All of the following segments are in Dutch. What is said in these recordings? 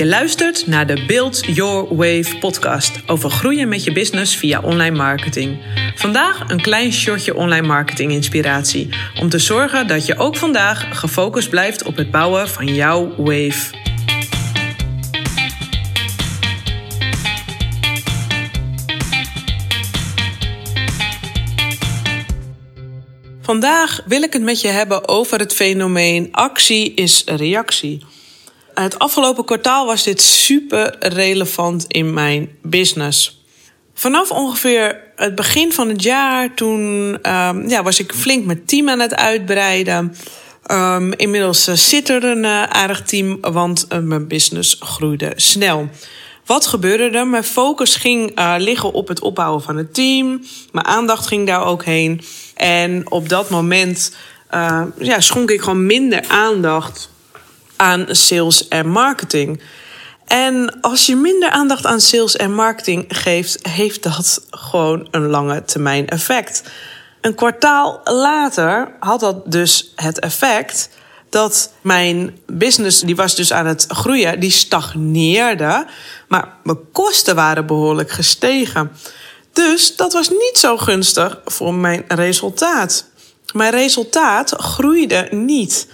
Je luistert naar de Build Your Wave podcast over groeien met je business via online marketing. Vandaag een klein shortje online marketing inspiratie om te zorgen dat je ook vandaag gefocust blijft op het bouwen van jouw wave. Vandaag wil ik het met je hebben over het fenomeen actie is reactie. Het afgelopen kwartaal was dit super relevant in mijn business. Vanaf ongeveer het begin van het jaar, toen um, ja, was ik flink mijn team aan het uitbreiden. Um, inmiddels uh, zit er een uh, aardig team, want mijn business groeide snel. Wat gebeurde er? Mijn focus ging liggen op het opbouwen van het team. Mijn aandacht ging daar ook heen. En op dat moment ja, schonk ik gewoon minder aandacht aan sales en marketing. En als je minder aandacht aan sales en marketing geeft, heeft dat gewoon een lange termijn effect. Een kwartaal later had dat dus het effect dat mijn business, die was dus aan het groeien, die stagneerde. Maar mijn kosten waren behoorlijk gestegen. Dus dat was niet zo gunstig voor mijn resultaat. Mijn resultaat groeide niet.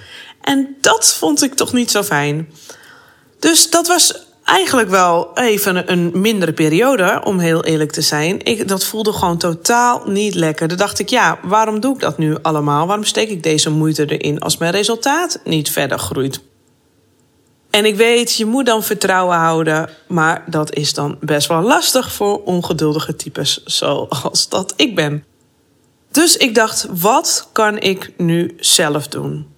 En dat vond ik toch niet zo fijn. Dus dat was eigenlijk wel even een mindere periode, om heel eerlijk te zijn. Ik, dat voelde gewoon totaal niet lekker. Dan dacht ik, ja, waarom doe ik dat nu allemaal? Waarom steek ik deze moeite erin als mijn resultaat niet verder groeit? En ik weet, je moet dan vertrouwen houden, maar dat is dan best wel lastig voor ongeduldige types zoals dat ik ben. Dus ik dacht, wat kan ik nu zelf doen?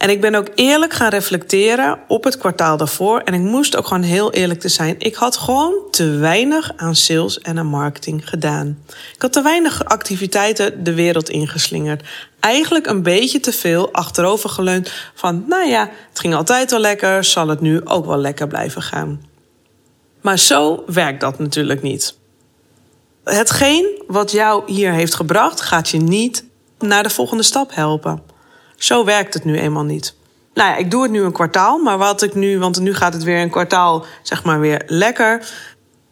En ik ben ook eerlijk gaan reflecteren op het kwartaal daarvoor. En ik moest ook gewoon heel eerlijk te zijn. Ik had gewoon te weinig aan sales en aan marketing gedaan. Ik had te weinig activiteiten de wereld ingeslingerd. Eigenlijk een beetje te veel achterover geleund van, nou ja, het ging altijd wel lekker, zal het nu ook wel lekker blijven gaan. Maar zo werkt dat natuurlijk niet. Hetgeen wat jou hier heeft gebracht, gaat je niet naar de volgende stap helpen. Zo werkt het nu eenmaal niet. Nou ja, ik doe het nu een kwartaal, maar wat ik nu, want nu gaat het weer een kwartaal, zeg maar weer lekker.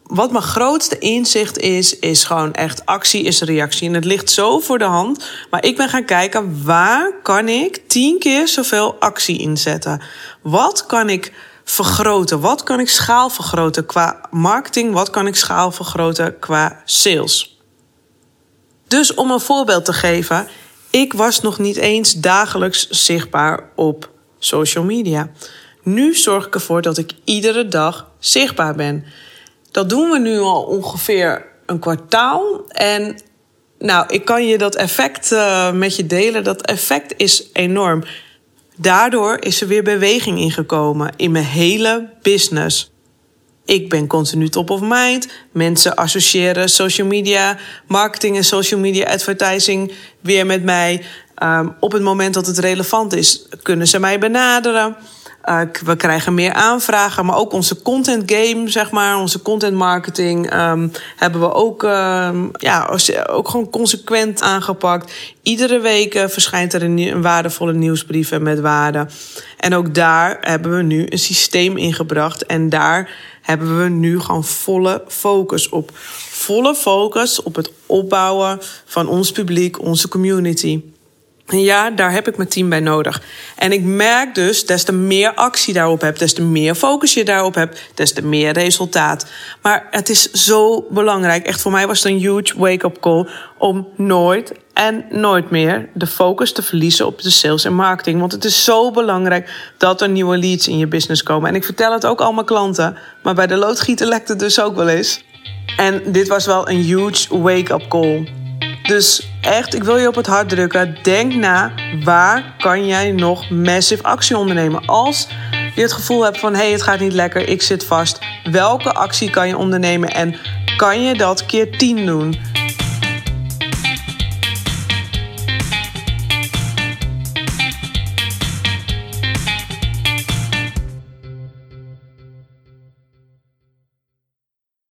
Wat mijn grootste inzicht is, is gewoon echt actie is reactie. En het ligt zo voor de hand. Maar ik ben gaan kijken, waar kan ik tien keer zoveel actie inzetten? Wat kan ik vergroten? Wat kan ik schaal vergroten qua marketing? Wat kan ik schaal vergroten qua sales? Dus om een voorbeeld te geven, ik was nog niet eens dagelijks zichtbaar op social media. Nu zorg ik ervoor dat ik iedere dag zichtbaar ben. Dat doen we nu al ongeveer een kwartaal. En nou, ik kan je dat effect uh, met je delen. Dat effect is enorm. Daardoor is er weer beweging ingekomen in mijn hele business. Ik ben continu top of mind. Mensen associëren social media marketing en social media advertising weer met mij. Um, op het moment dat het relevant is, kunnen ze mij benaderen. Uh, we krijgen meer aanvragen, maar ook onze content game, zeg maar, onze content marketing, um, hebben we ook, um, ja, ook gewoon consequent aangepakt. Iedere week uh, verschijnt er een, een waardevolle nieuwsbrief met waarde. En ook daar hebben we nu een systeem ingebracht. En daar hebben we nu gewoon volle focus op. Volle focus op het opbouwen van ons publiek, onze community. Ja, daar heb ik mijn team bij nodig. En ik merk dus, des te meer actie daarop hebt, des te meer focus je daarop hebt, des te meer resultaat. Maar het is zo belangrijk. Echt voor mij was het een huge wake-up call om nooit en nooit meer de focus te verliezen op de sales en marketing. Want het is zo belangrijk dat er nieuwe leads in je business komen. En ik vertel het ook al mijn klanten, maar bij de loodgieter lekt het dus ook wel eens. En dit was wel een huge wake-up call. Dus echt, ik wil je op het hart drukken. Denk na, waar kan jij nog massive actie ondernemen? Als je het gevoel hebt van, hé, hey, het gaat niet lekker, ik zit vast. Welke actie kan je ondernemen en kan je dat keer 10 doen?